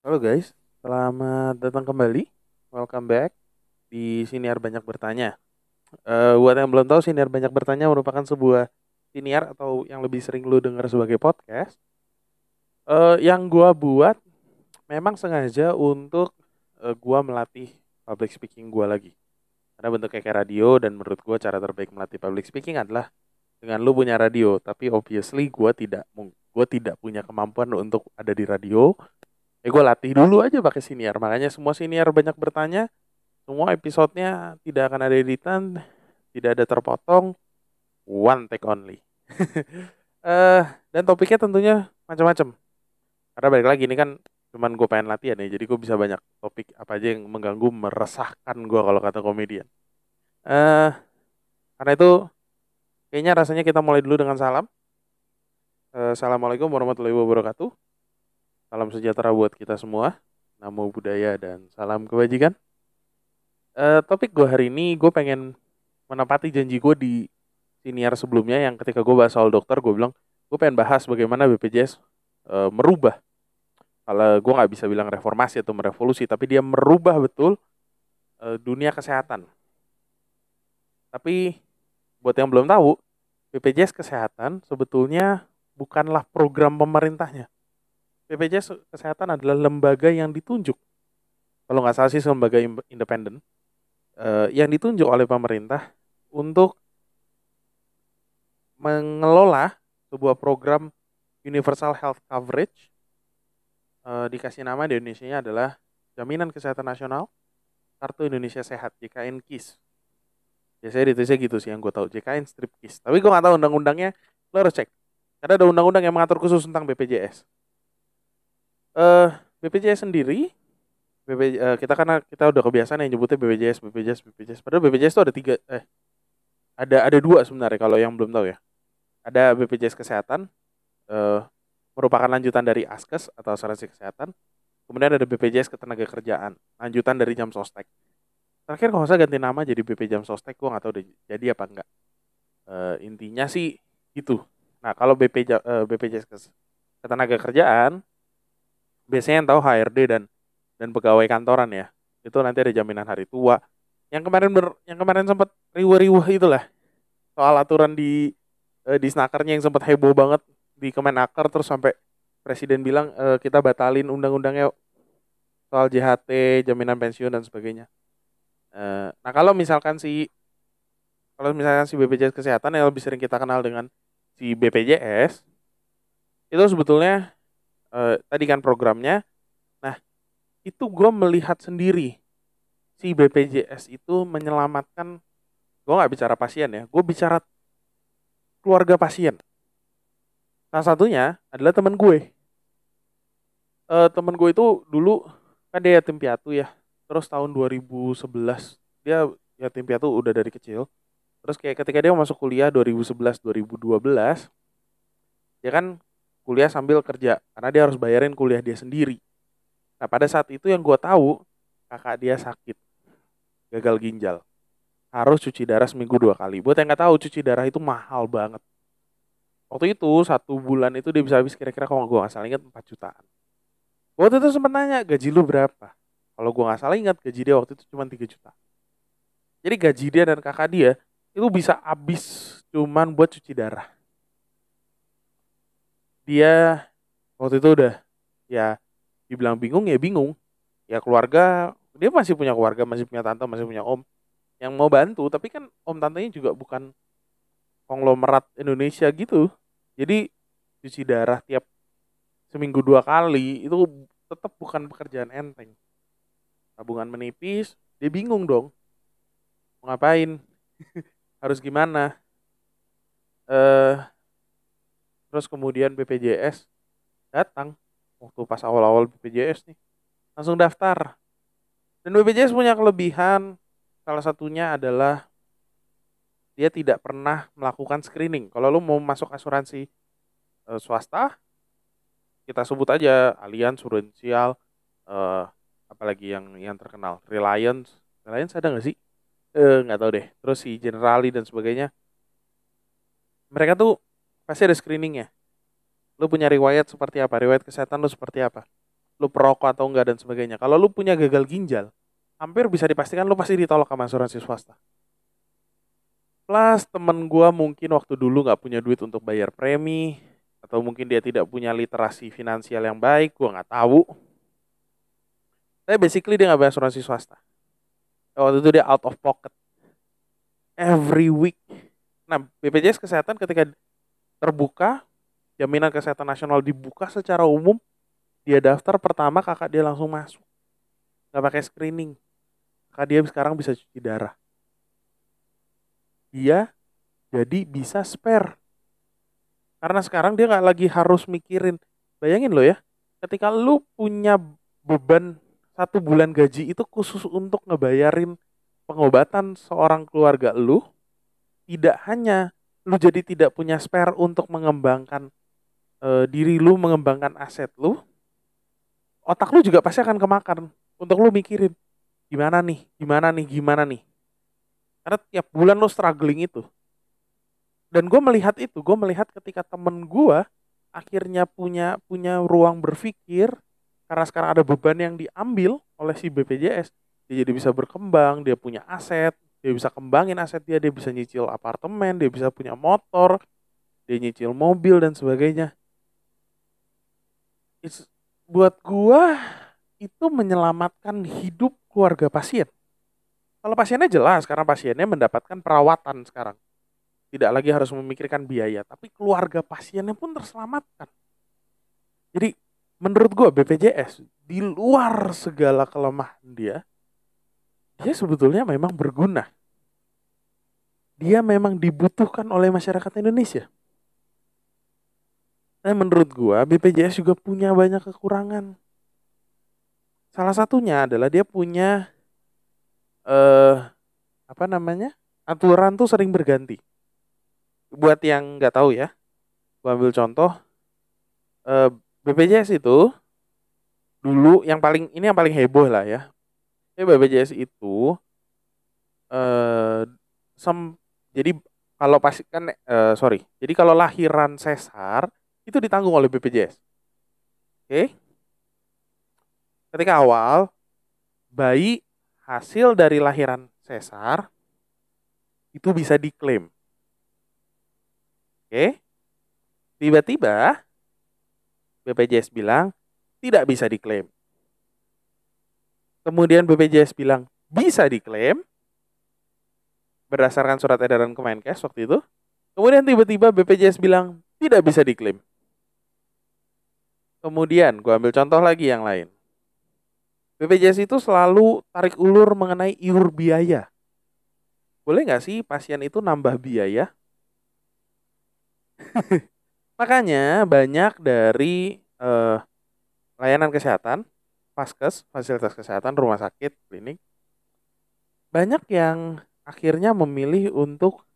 Halo guys, selamat datang kembali. Welcome back di Siniar Banyak Bertanya. Eh buat yang belum tahu, Siniar Banyak Bertanya merupakan sebuah siniar atau yang lebih sering lu dengar sebagai podcast. Eh yang gua buat memang sengaja untuk eh, gua melatih public speaking gua lagi. Karena bentuknya kayak radio dan menurut gua cara terbaik melatih public speaking adalah dengan lu punya radio. Tapi obviously gua tidak gua tidak punya kemampuan untuk ada di radio Ya gue latih dulu aja pakai siniar. Makanya semua siniar banyak bertanya. Semua episodenya tidak akan ada editan, tidak ada terpotong, one take only. Eh dan topiknya tentunya macam-macam. Karena balik lagi ini kan cuman gue pengen latihan ya, jadi gue bisa banyak topik apa aja yang mengganggu, meresahkan gue kalau kata komedian. Eh karena itu kayaknya rasanya kita mulai dulu dengan salam. Eh, Assalamualaikum warahmatullahi wabarakatuh. Salam sejahtera buat kita semua. Namo budaya dan salam kebajikan. Eh, topik gue hari ini gue pengen menepati janji gue di siniar sebelumnya yang ketika gue bahas soal dokter gue bilang gue pengen bahas bagaimana BPJS eh, merubah kalau gue nggak bisa bilang reformasi atau merevolusi tapi dia merubah betul eh, dunia kesehatan tapi buat yang belum tahu BPJS kesehatan sebetulnya bukanlah program pemerintahnya BPJS kesehatan adalah lembaga yang ditunjuk kalau nggak salah sih lembaga independen eh, yang ditunjuk oleh pemerintah untuk mengelola sebuah program Universal Health Coverage eh, dikasih nama di Indonesia adalah Jaminan Kesehatan Nasional Kartu Indonesia Sehat JKN KIS. Biasanya ditulisnya gitu sih yang gue tahu JKN strip KIS. Tapi gue nggak tahu undang-undangnya, lo harus cek. Karena ada undang-undang yang mengatur khusus tentang BPJS. Eh BPJS sendiri, BP, eh, kita karena kita udah kebiasaan yang nyebutnya BPJS, BPJS, BPJS. Padahal BPJS itu ada tiga, eh ada ada dua sebenarnya kalau yang belum tahu ya. Ada BPJS Kesehatan, eh, merupakan lanjutan dari Askes atau asuransi kesehatan. Kemudian ada BPJS Ketenagakerjaan, lanjutan dari Jam Sostek. Terakhir kalau saya ganti nama jadi BP Jam Sostek, gue nggak tahu udah jadi apa enggak. Eh, intinya sih gitu. Nah kalau BP eh, BPJS Kes- Ketenagakerjaan, biasanya yang tahu HRD dan dan pegawai kantoran ya. Itu nanti ada jaminan hari tua. Yang kemarin ber, yang kemarin sempat riuh-riuh itulah soal aturan di eh, di snakernya yang sempat heboh banget di Kemenaker terus sampai presiden bilang eh, kita batalin undang-undangnya soal JHT, jaminan pensiun dan sebagainya. Eh, nah kalau misalkan si kalau misalkan si BPJS Kesehatan yang lebih sering kita kenal dengan si BPJS itu sebetulnya eh, tadi kan programnya. Nah itu gue melihat sendiri si BPJS itu menyelamatkan gue nggak bicara pasien ya, gue bicara keluarga pasien. Salah satunya adalah teman gue. Eh teman gue itu dulu kan dia yatim piatu ya. Terus tahun 2011 dia yatim piatu udah dari kecil. Terus kayak ketika dia masuk kuliah 2011 2012 dia kan kuliah sambil kerja karena dia harus bayarin kuliah dia sendiri. Nah pada saat itu yang gue tahu kakak dia sakit gagal ginjal harus cuci darah seminggu dua kali. Buat yang nggak tahu cuci darah itu mahal banget. Waktu itu satu bulan itu dia bisa habis kira-kira kalau gue nggak salah ingat 4 jutaan. Waktu itu sempat nanya gaji lu berapa? Kalau gue nggak salah ingat gaji dia waktu itu cuma 3 juta. Jadi gaji dia dan kakak dia itu bisa habis cuman buat cuci darah. Dia waktu itu udah ya dibilang bingung ya bingung. Ya keluarga dia masih punya keluarga, masih punya tante, masih punya om yang mau bantu, tapi kan om tantenya juga bukan konglomerat Indonesia gitu. Jadi cuci darah tiap seminggu dua kali itu tetap bukan pekerjaan enteng. Tabungan menipis, dia bingung dong. Mau ngapain? Harus gimana? Eh terus kemudian BPJS datang waktu pas awal-awal BPJS nih. Langsung daftar. Dan BPJS punya kelebihan salah satunya adalah dia tidak pernah melakukan screening. Kalau lu mau masuk asuransi eh, swasta, kita sebut aja Allianz, Prudential, eh, apalagi yang yang terkenal, Reliance, Reliance ada nggak sih? Eh, nggak tahu deh. Terus si Generali dan sebagainya. Mereka tuh pasti ada screeningnya. Lu punya riwayat seperti apa? Riwayat kesehatan lu seperti apa? lu perokok atau enggak dan sebagainya. Kalau lu punya gagal ginjal, hampir bisa dipastikan lu pasti ditolak sama asuransi swasta. Plus temen gue mungkin waktu dulu nggak punya duit untuk bayar premi, atau mungkin dia tidak punya literasi finansial yang baik, gue nggak tahu. Tapi basically dia nggak bayar asuransi swasta. Waktu itu dia out of pocket. Every week. Nah, BPJS Kesehatan ketika terbuka, jaminan kesehatan nasional dibuka secara umum, dia daftar pertama kakak dia langsung masuk. Nggak pakai screening. Kakak dia sekarang bisa cuci darah dia jadi bisa spare. Karena sekarang dia nggak lagi harus mikirin. Bayangin lo ya, ketika lu punya beban satu bulan gaji itu khusus untuk ngebayarin pengobatan seorang keluarga lu, tidak hanya lu jadi tidak punya spare untuk mengembangkan e, diri lu, mengembangkan aset lu, otak lu juga pasti akan kemakan untuk lu mikirin gimana nih, gimana nih, gimana nih. Karena tiap bulan lo struggling itu. Dan gue melihat itu, gue melihat ketika temen gue akhirnya punya punya ruang berpikir karena sekarang ada beban yang diambil oleh si BPJS. Dia jadi bisa berkembang, dia punya aset, dia bisa kembangin aset dia, dia bisa nyicil apartemen, dia bisa punya motor, dia nyicil mobil dan sebagainya. It's, buat gua itu menyelamatkan hidup keluarga pasien. Kalau pasiennya jelas, karena pasiennya mendapatkan perawatan sekarang. Tidak lagi harus memikirkan biaya, tapi keluarga pasiennya pun terselamatkan. Jadi menurut gue BPJS di luar segala kelemahan dia, dia sebetulnya memang berguna. Dia memang dibutuhkan oleh masyarakat Indonesia. Dan menurut gue BPJS juga punya banyak kekurangan. Salah satunya adalah dia punya eh apa namanya aturan tuh sering berganti. Buat yang nggak tahu ya, gua ambil contoh eh, BPJS itu dulu yang paling ini yang paling heboh lah ya. BPJS itu eh sem jadi kalau pasti kan eh, sorry, jadi kalau lahiran sesar itu ditanggung oleh BPJS. Oke. Ketika awal bayi hasil dari lahiran sesar itu bisa diklaim. Oke. Tiba-tiba BPJS bilang tidak bisa diklaim. Kemudian BPJS bilang bisa diklaim berdasarkan surat edaran Kemenkes waktu itu. Kemudian tiba-tiba BPJS bilang tidak bisa diklaim. Kemudian gue ambil contoh lagi yang lain. BPJS itu selalu tarik ulur mengenai iur biaya. Boleh nggak sih pasien itu nambah biaya? Makanya banyak dari uh, layanan kesehatan, paskes, fasilitas kesehatan, rumah sakit, klinik, banyak yang akhirnya memilih untuk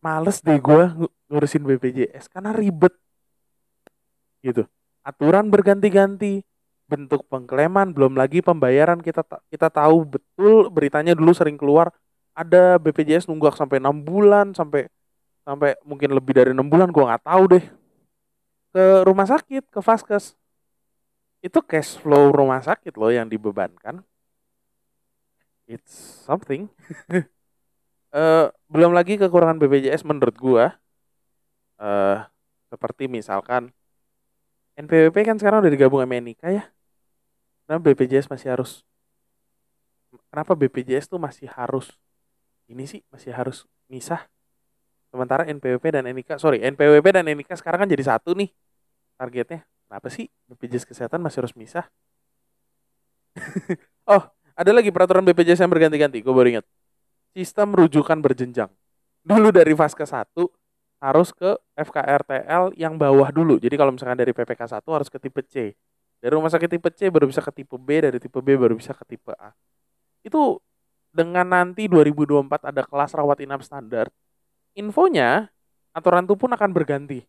males deh gue ngurusin BPJS karena ribet. Gitu. Aturan berganti-ganti, bentuk pengklaiman belum lagi pembayaran. Kita kita tahu betul beritanya dulu sering keluar ada BPJS nunggak sampai enam bulan sampai sampai mungkin lebih dari enam bulan gua nggak tahu deh. Ke rumah sakit ke vaskes itu cash flow rumah sakit loh yang dibebankan. It's something. Uh, belum lagi kekurangan BPJS menurut gua. Uh, seperti misalkan NPWP kan sekarang udah digabung sama NIKA ya. Kenapa BPJS masih harus kenapa BPJS tuh masih harus ini sih masih harus misah? Sementara NPWP dan NIK sorry NPWP dan NIK sekarang kan jadi satu nih targetnya kenapa sih? BPJS kesehatan masih harus misah? Oh ada lagi peraturan BPJS yang berganti-ganti gue baru ingat. Sistem rujukan berjenjang. Dulu dari fase 1 harus ke FKRTL yang bawah dulu. Jadi kalau misalkan dari PPK 1 harus ke tipe C. Dari rumah sakit tipe C baru bisa ke tipe B, dari tipe B baru bisa ke tipe A. Itu dengan nanti 2024 ada kelas rawat inap standar, infonya aturan itu pun akan berganti.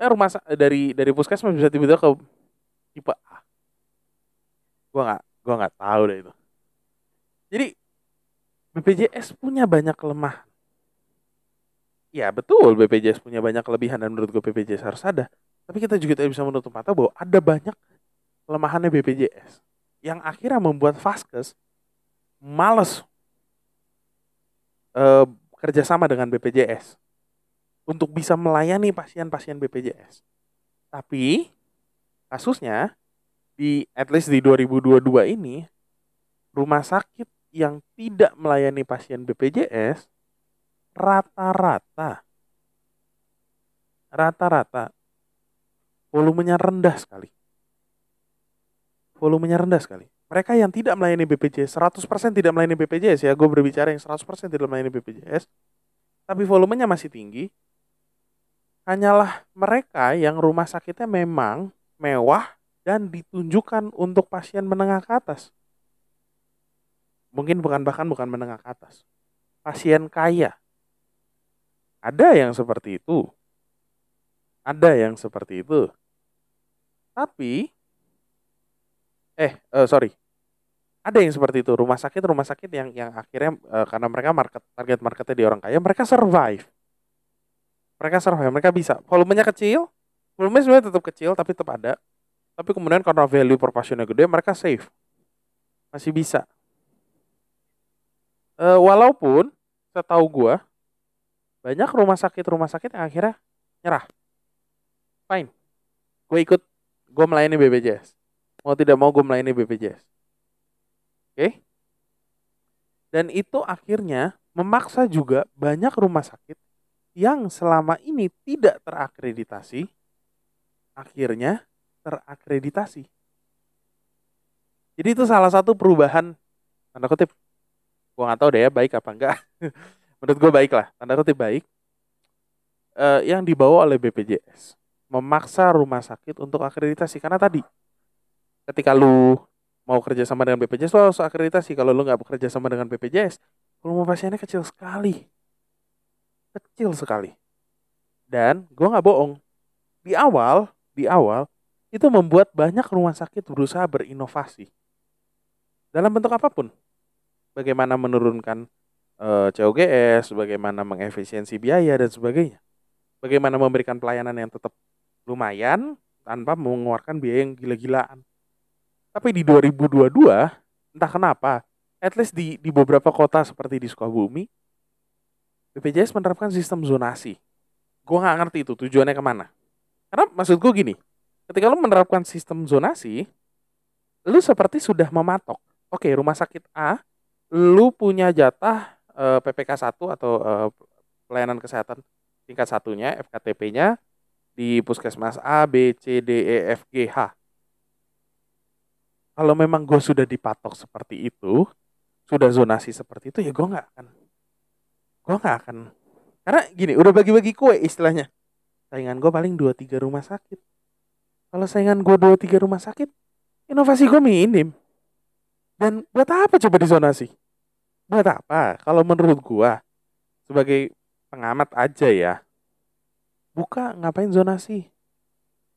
Eh, rumah dari dari puskesmas bisa tiba-tiba ke tipe A. Gua nggak gua nggak tahu deh itu. Jadi BPJS punya banyak kelemahan. Ya betul BPJS punya banyak kelebihan dan menurut gue BPJS harus ada. Tapi kita juga tidak bisa menutup mata bahwa ada banyak kelemahannya BPJS yang akhirnya membuat Vaskes males eh, kerjasama dengan BPJS untuk bisa melayani pasien-pasien BPJS. Tapi kasusnya di at least di 2022 ini rumah sakit yang tidak melayani pasien BPJS rata-rata rata-rata volumenya rendah sekali. Volumenya rendah sekali. Mereka yang tidak melayani BPJS, 100% tidak melayani BPJS ya, gue berbicara yang 100% tidak melayani BPJS, tapi volumenya masih tinggi, hanyalah mereka yang rumah sakitnya memang mewah dan ditunjukkan untuk pasien menengah ke atas. Mungkin bukan bahkan bukan menengah ke atas. Pasien kaya. Ada yang seperti itu. Ada yang seperti itu. Tapi, eh, uh, sorry, ada yang seperti itu. Rumah sakit, rumah sakit yang yang akhirnya uh, karena mereka market target marketnya di orang kaya, mereka survive. Mereka survive, mereka bisa. Volumenya kecil, volumenya sebenarnya tetap kecil, tapi tetap ada. Tapi kemudian karena value per gede, mereka save. Masih bisa. Uh, walaupun, setahu gue, banyak rumah sakit rumah sakit yang akhirnya nyerah fine gue ikut gue melayani BPJS mau tidak mau gue melayani BPJS oke okay? dan itu akhirnya memaksa juga banyak rumah sakit yang selama ini tidak terakreditasi akhirnya terakreditasi. Jadi itu salah satu perubahan tanda kutip gue nggak tahu deh ya baik apa enggak menurut gue baik lah tanda kutip baik. Uh, yang dibawa oleh BPJS memaksa rumah sakit untuk akreditasi. Karena tadi ketika lu mau kerja sama dengan BPJS lu harus akreditasi. Kalau lu nggak bekerja sama dengan BPJS volume pasiennya kecil sekali kecil sekali. Dan gue nggak bohong. Di awal di awal itu membuat banyak rumah sakit berusaha berinovasi. Dalam bentuk apa pun. Bagaimana menurunkan uh, eh, COGS bagaimana mengefisiensi biaya dan sebagainya. Bagaimana memberikan pelayanan yang tetap lumayan tanpa mengeluarkan biaya yang gila-gilaan. Tapi di 2022, entah kenapa, at least di, di beberapa kota seperti di Sukabumi, BPJS menerapkan sistem zonasi. Gue nggak ngerti itu tujuannya ke mana. Karena maksud gue gini, ketika lo menerapkan sistem zonasi, lu seperti sudah mematok. Oke, rumah sakit A, lu punya jatah e, eh, PPK 1 atau e, pelayanan kesehatan tingkat satunya, FKTP-nya di puskesmas A, B, C, D, E, F, G, H. Kalau memang gue sudah dipatok seperti itu, sudah zonasi seperti itu, ya gue nggak akan, gue nggak akan. Karena gini, udah bagi-bagi kue istilahnya. Saingan gue paling dua tiga rumah sakit. Kalau saingan gue dua tiga rumah sakit, inovasi gue minim. Dan buat apa coba zonasi? Buat apa? Kalau menurut gue, sebagai pengamat aja ya, buka ngapain zonasi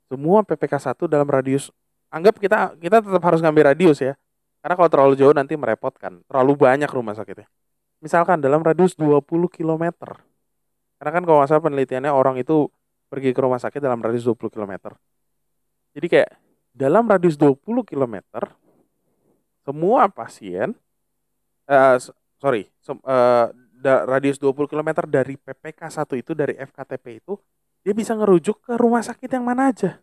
semua PPK 1 dalam radius anggap kita kita tetap harus ngambil radius ya karena kalau terlalu jauh nanti merepotkan terlalu banyak rumah sakitnya misalkan dalam radius 20 km karena kan kalau penelitiannya orang itu pergi ke rumah sakit dalam radius 20 km jadi kayak dalam radius 20 km semua pasien uh, sorry uh, radius 20 km dari PPK 1 itu dari FKTP itu dia bisa ngerujuk ke rumah sakit yang mana aja.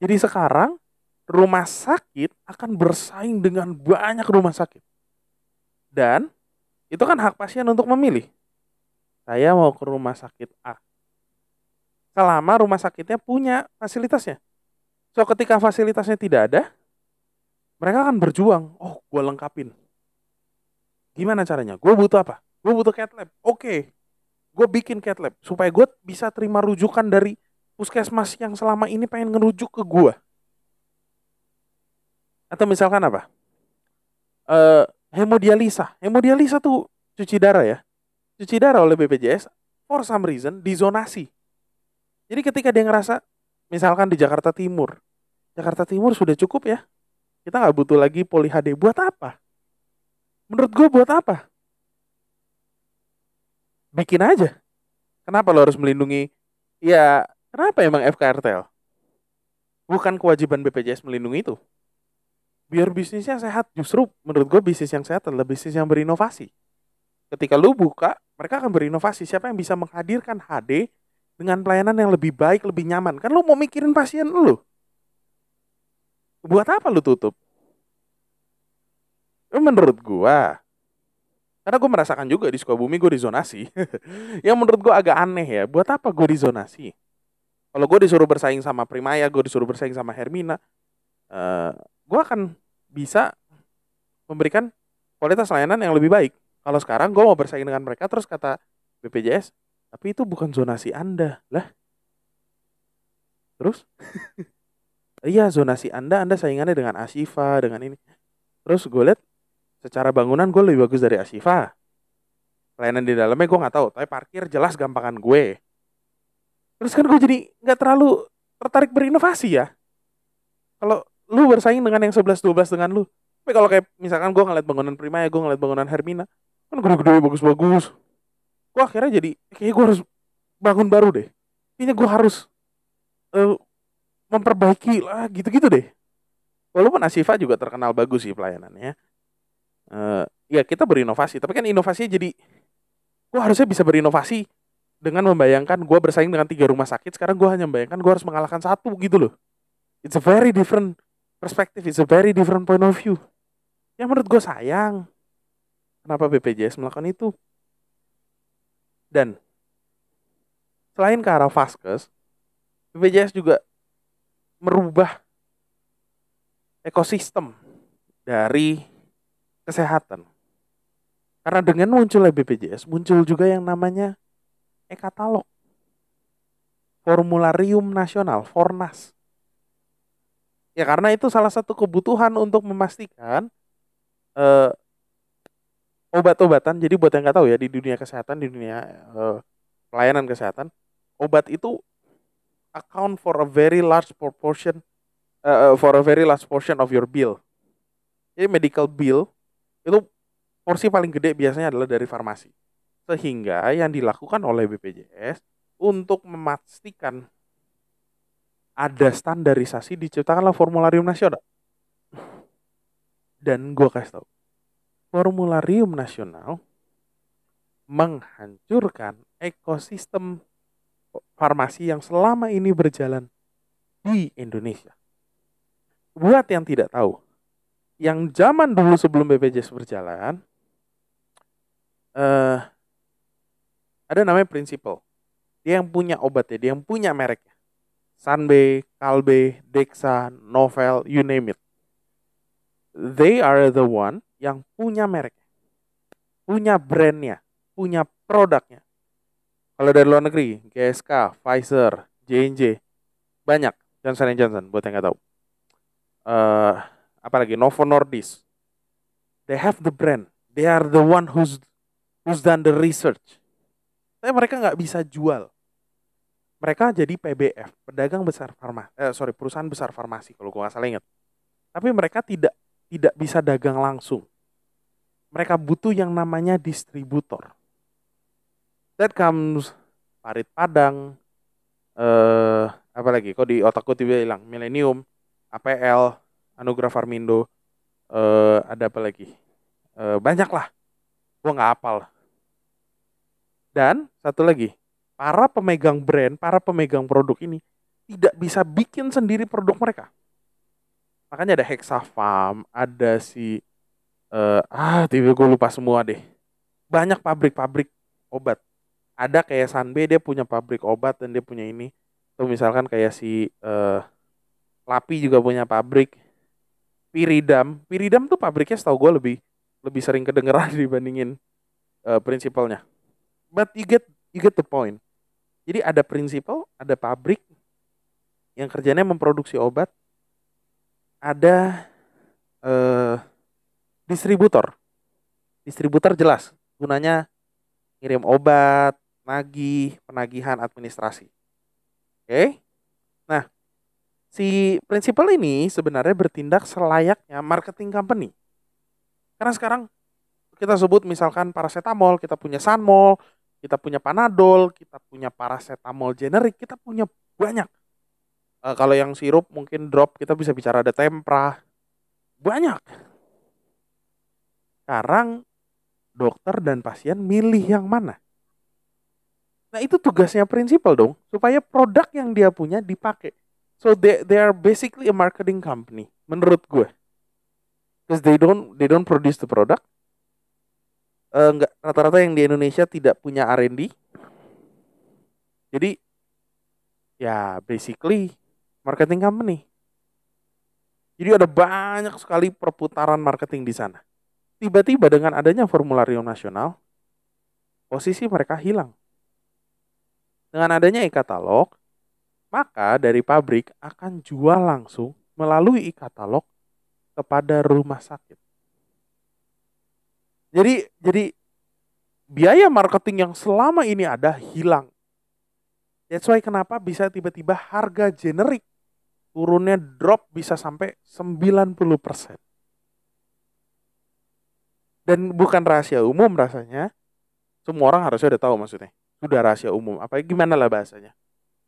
Jadi sekarang rumah sakit akan bersaing dengan banyak rumah sakit. Dan itu kan hak pasien untuk memilih. Saya mau ke rumah sakit A. Selama rumah sakitnya punya fasilitasnya. So ketika fasilitasnya tidak ada, mereka akan berjuang. Oh, gue lengkapin. Gimana caranya? Gue butuh apa? Gue butuh cat lab. Oke, okay gue bikin cat lab supaya gue bisa terima rujukan dari puskesmas yang selama ini pengen ngerujuk ke gue atau misalkan apa uh, hemodialisa hemodialisa tuh cuci darah ya cuci darah oleh BPJS for some reason dizonasi jadi ketika dia ngerasa misalkan di Jakarta Timur Jakarta Timur sudah cukup ya kita nggak butuh lagi poli HD buat apa menurut gue buat apa bikin aja. Kenapa lo harus melindungi? Ya, kenapa emang FKRTL? bukan kewajiban BPJS melindungi itu. Biar bisnisnya sehat, justru menurut gue bisnis yang sehat adalah bisnis yang berinovasi. Ketika lu buka, mereka akan berinovasi. Siapa yang bisa menghadirkan HD dengan pelayanan yang lebih baik, lebih nyaman? Kan lu mau mikirin pasien lu. Buat apa lu tutup? Menurut gua, karena gue merasakan juga di Sukabumi gue dizonasi. yang menurut gue agak aneh ya. Buat apa gue dizonasi? Kalau gue disuruh bersaing sama Primaya, gue disuruh bersaing sama Hermina, uh, gue akan bisa memberikan kualitas layanan yang lebih baik. Kalau sekarang gue mau bersaing dengan mereka, terus kata BPJS, tapi itu bukan zonasi Anda. Lah, terus? iya, zonasi Anda, Anda saingannya dengan Asifa, dengan ini. Terus gue lihat, secara bangunan gue lebih bagus dari Asifa. Pelayanan di dalamnya gue nggak tahu, tapi parkir jelas gampangan gue terus kan gue jadi nggak terlalu tertarik berinovasi ya kalau lu bersaing dengan yang 11-12 dengan lu. Tapi kalau kayak misalkan gue ngeliat bangunan Prima ya gue ngeliat bangunan Hermina kan gede-gede bagus-bagus. Gue akhirnya jadi kayak gue harus bangun baru deh. Kayaknya gue harus uh, memperbaiki lah gitu-gitu deh. Walaupun Asifa juga terkenal bagus sih pelayanannya. Uh, ya kita berinovasi tapi kan inovasinya jadi gue harusnya bisa berinovasi dengan membayangkan gue bersaing dengan tiga rumah sakit sekarang gue hanya membayangkan gue harus mengalahkan satu gitu loh. It's a very different perspective it's a very different point of view yang menurut gue sayang kenapa BPJS melakukan itu dan selain ke arah vaskes BPJS juga merubah ekosistem dari kesehatan karena dengan munculnya BPJS muncul juga yang namanya e-katalog. Formularium Nasional, Fornas. Ya karena itu salah satu kebutuhan untuk memastikan uh, obat-obatan. Jadi buat yang nggak tahu ya di dunia kesehatan, di dunia uh, pelayanan kesehatan, obat itu account for a very large proportion uh, for a very large portion of your bill. Jadi medical bill itu porsi paling gede biasanya adalah dari farmasi. Sehingga yang dilakukan oleh BPJS untuk memastikan ada standarisasi diciptakanlah formularium nasional. Dan gue kasih tau, formularium nasional menghancurkan ekosistem farmasi yang selama ini berjalan di Indonesia. Buat yang tidak tahu, yang zaman dulu sebelum BPJS berjalan, eh, ada namanya prinsipal. Dia yang punya obatnya, dia yang punya mereknya. Sanbe, Kalbe, Dexa, Novel, you name it. They are the one yang punya mereknya. Punya brandnya, punya produknya. Kalau dari luar negeri, GSK, Pfizer, J&J, banyak. Johnson Johnson, buat yang nggak tahu. Uh, apalagi Novo Nordisk. They have the brand. They are the one who's who's done the research tapi mereka nggak bisa jual. Mereka jadi PBF, pedagang besar farmasi, eh, sorry perusahaan besar farmasi kalau gue nggak salah ingat. Tapi mereka tidak tidak bisa dagang langsung. Mereka butuh yang namanya distributor. That comes Parit Padang, eh, apa lagi? Kok di otakku tiba hilang? Millennium, APL, Anugerah Farmindo, eh, ada apa lagi? Eh, banyak lah. Gue nggak apal dan satu lagi, para pemegang brand, para pemegang produk ini tidak bisa bikin sendiri produk mereka. Makanya ada Hexafarm, ada si uh, ah tiba gue lupa semua deh. Banyak pabrik-pabrik obat. Ada kayak Sanbe dia punya pabrik obat dan dia punya ini. Tuh misalkan kayak si uh, Lapi juga punya pabrik. Piridam, Piridam tuh pabriknya setahu gue lebih lebih sering kedengeran dibandingin uh, prinsipalnya but you get you get the point. Jadi ada prinsipal, ada pabrik yang kerjanya memproduksi obat, ada uh, distributor. Distributor jelas gunanya ngirim obat, nagih, penagihan administrasi. Oke. Okay? Nah, si prinsipal ini sebenarnya bertindak selayaknya marketing company. Karena sekarang kita sebut misalkan paracetamol, kita punya Sanmol, kita punya Panadol, kita punya paracetamol generik, kita punya banyak. Uh, kalau yang sirup mungkin drop kita bisa bicara ada tempra. Banyak. Sekarang dokter dan pasien milih yang mana? Nah itu tugasnya prinsipal dong, supaya produk yang dia punya dipakai. So they they are basically a marketing company, menurut gue. Because they don't they don't produce the product. Uh, rata-rata yang di Indonesia tidak punya R&D. Jadi ya basically marketing company. Jadi ada banyak sekali perputaran marketing di sana. Tiba-tiba dengan adanya formularium nasional, posisi mereka hilang. Dengan adanya e-katalog, maka dari pabrik akan jual langsung melalui e-katalog kepada rumah sakit. Jadi jadi biaya marketing yang selama ini ada hilang. That's why kenapa bisa tiba-tiba harga generik turunnya drop bisa sampai 90%. Dan bukan rahasia umum rasanya. Semua orang harusnya udah tahu maksudnya sudah rahasia umum. Apa gimana lah bahasanya?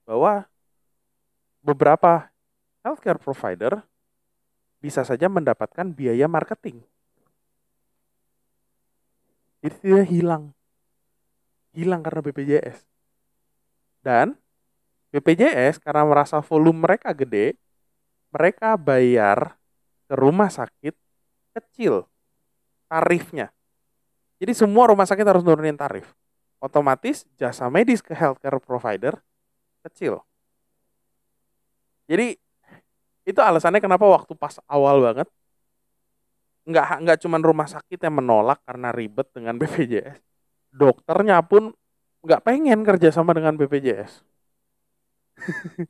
Bahwa beberapa healthcare provider bisa saja mendapatkan biaya marketing. Jadi dia hilang. Hilang karena BPJS. Dan BPJS karena merasa volume mereka gede, mereka bayar ke rumah sakit kecil tarifnya. Jadi semua rumah sakit harus nurunin tarif otomatis jasa medis ke healthcare provider kecil. Jadi itu alasannya kenapa waktu pas awal banget nggak nggak cuma rumah sakit yang menolak karena ribet dengan BPJS, dokternya pun nggak pengen kerja sama dengan BPJS.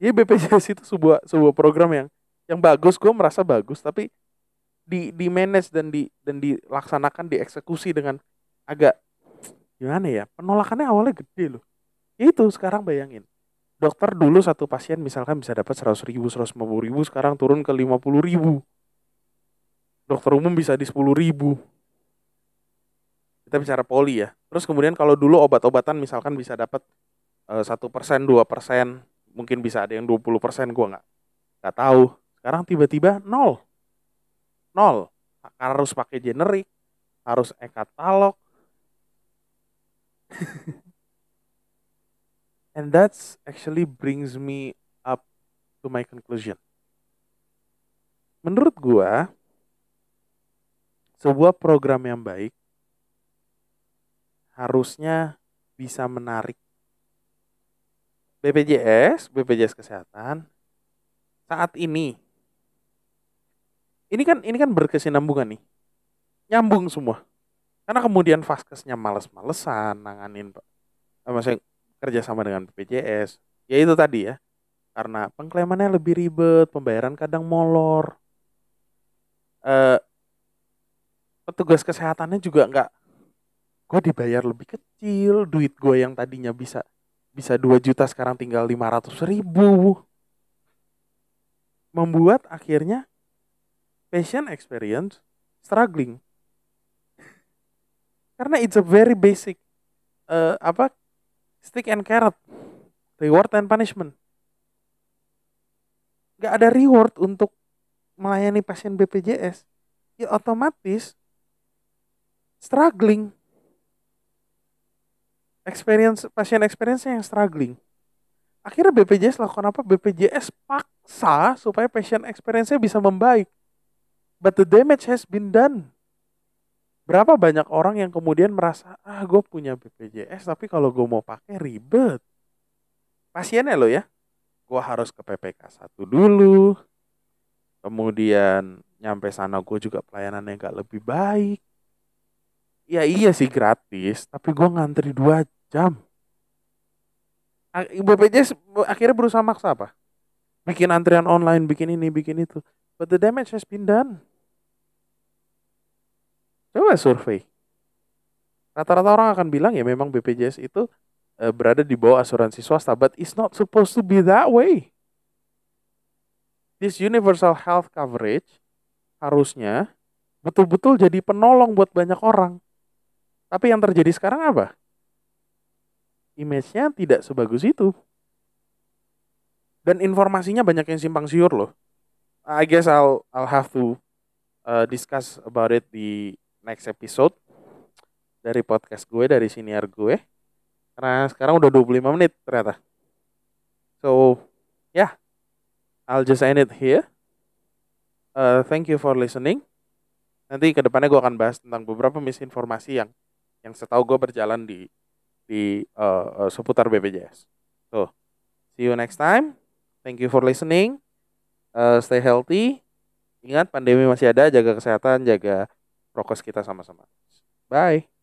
Jadi BPJS itu sebuah sebuah program yang yang bagus, gue merasa bagus, tapi di di manage dan di dan dilaksanakan dieksekusi dengan agak gimana ya penolakannya awalnya gede loh. Itu sekarang bayangin. Dokter dulu satu pasien misalkan bisa dapat seratus ribu seratus ribu sekarang turun ke lima puluh ribu dokter umum bisa di sepuluh ribu. Kita bicara poli ya. Terus kemudian kalau dulu obat-obatan misalkan bisa dapat eh, satu persen dua persen mungkin bisa ada yang 20 persen gue nggak nggak tahu. Sekarang tiba-tiba nol. Nol. Harus pakai generik harus e-katalog. And that's actually brings me up to my conclusion. Menurut gua, sebuah program yang baik harusnya bisa menarik BPJS, BPJS Kesehatan saat ini. Ini kan ini kan berkesinambungan nih. Nyambung semua. Karena kemudian Vaskesnya males-malesan nanganin eh, maksudnya kerja sama dengan BPJS. Ya itu tadi ya. Karena pengklaimannya lebih ribet, pembayaran kadang molor. Eh, petugas kesehatannya juga nggak gue dibayar lebih kecil duit gue yang tadinya bisa bisa 2 juta sekarang tinggal 500 ribu membuat akhirnya patient experience struggling karena it's a very basic uh, apa stick and carrot, reward and punishment. Gak ada reward untuk melayani pasien BPJS. Ya otomatis struggling. Experience pasien experience yang struggling. Akhirnya BPJS lakukan apa? BPJS paksa supaya pasien experience-nya bisa membaik. But the damage has been done berapa banyak orang yang kemudian merasa ah gue punya BPJS tapi kalau gue mau pakai ribet pasiennya lo ya gue harus ke PPK satu dulu kemudian nyampe sana gue juga pelayanannya gak lebih baik ya iya sih gratis tapi gue ngantri dua jam BPJS akhirnya berusaha maksa apa bikin antrian online bikin ini bikin itu but the damage has been done Coba survei. Rata-rata orang akan bilang ya memang BPJS itu uh, berada di bawah asuransi swasta, but it's not supposed to be that way. This universal health coverage harusnya betul-betul jadi penolong buat banyak orang. Tapi yang terjadi sekarang apa? Image-nya tidak sebagus itu. dan informasinya banyak yang simpang siur loh. I guess I'll I'll have to uh, discuss about it di next episode dari podcast gue dari senior gue. Karena sekarang udah 25 menit ternyata. So, yeah. I'll just end it here. Uh, thank you for listening. Nanti ke depannya gue akan bahas tentang beberapa misinformasi yang yang setahu gue berjalan di di uh, uh, seputar BPJS. So, see you next time. Thank you for listening. Uh, stay healthy. Ingat pandemi masih ada, jaga kesehatan, jaga prokes kita sama-sama. Bye.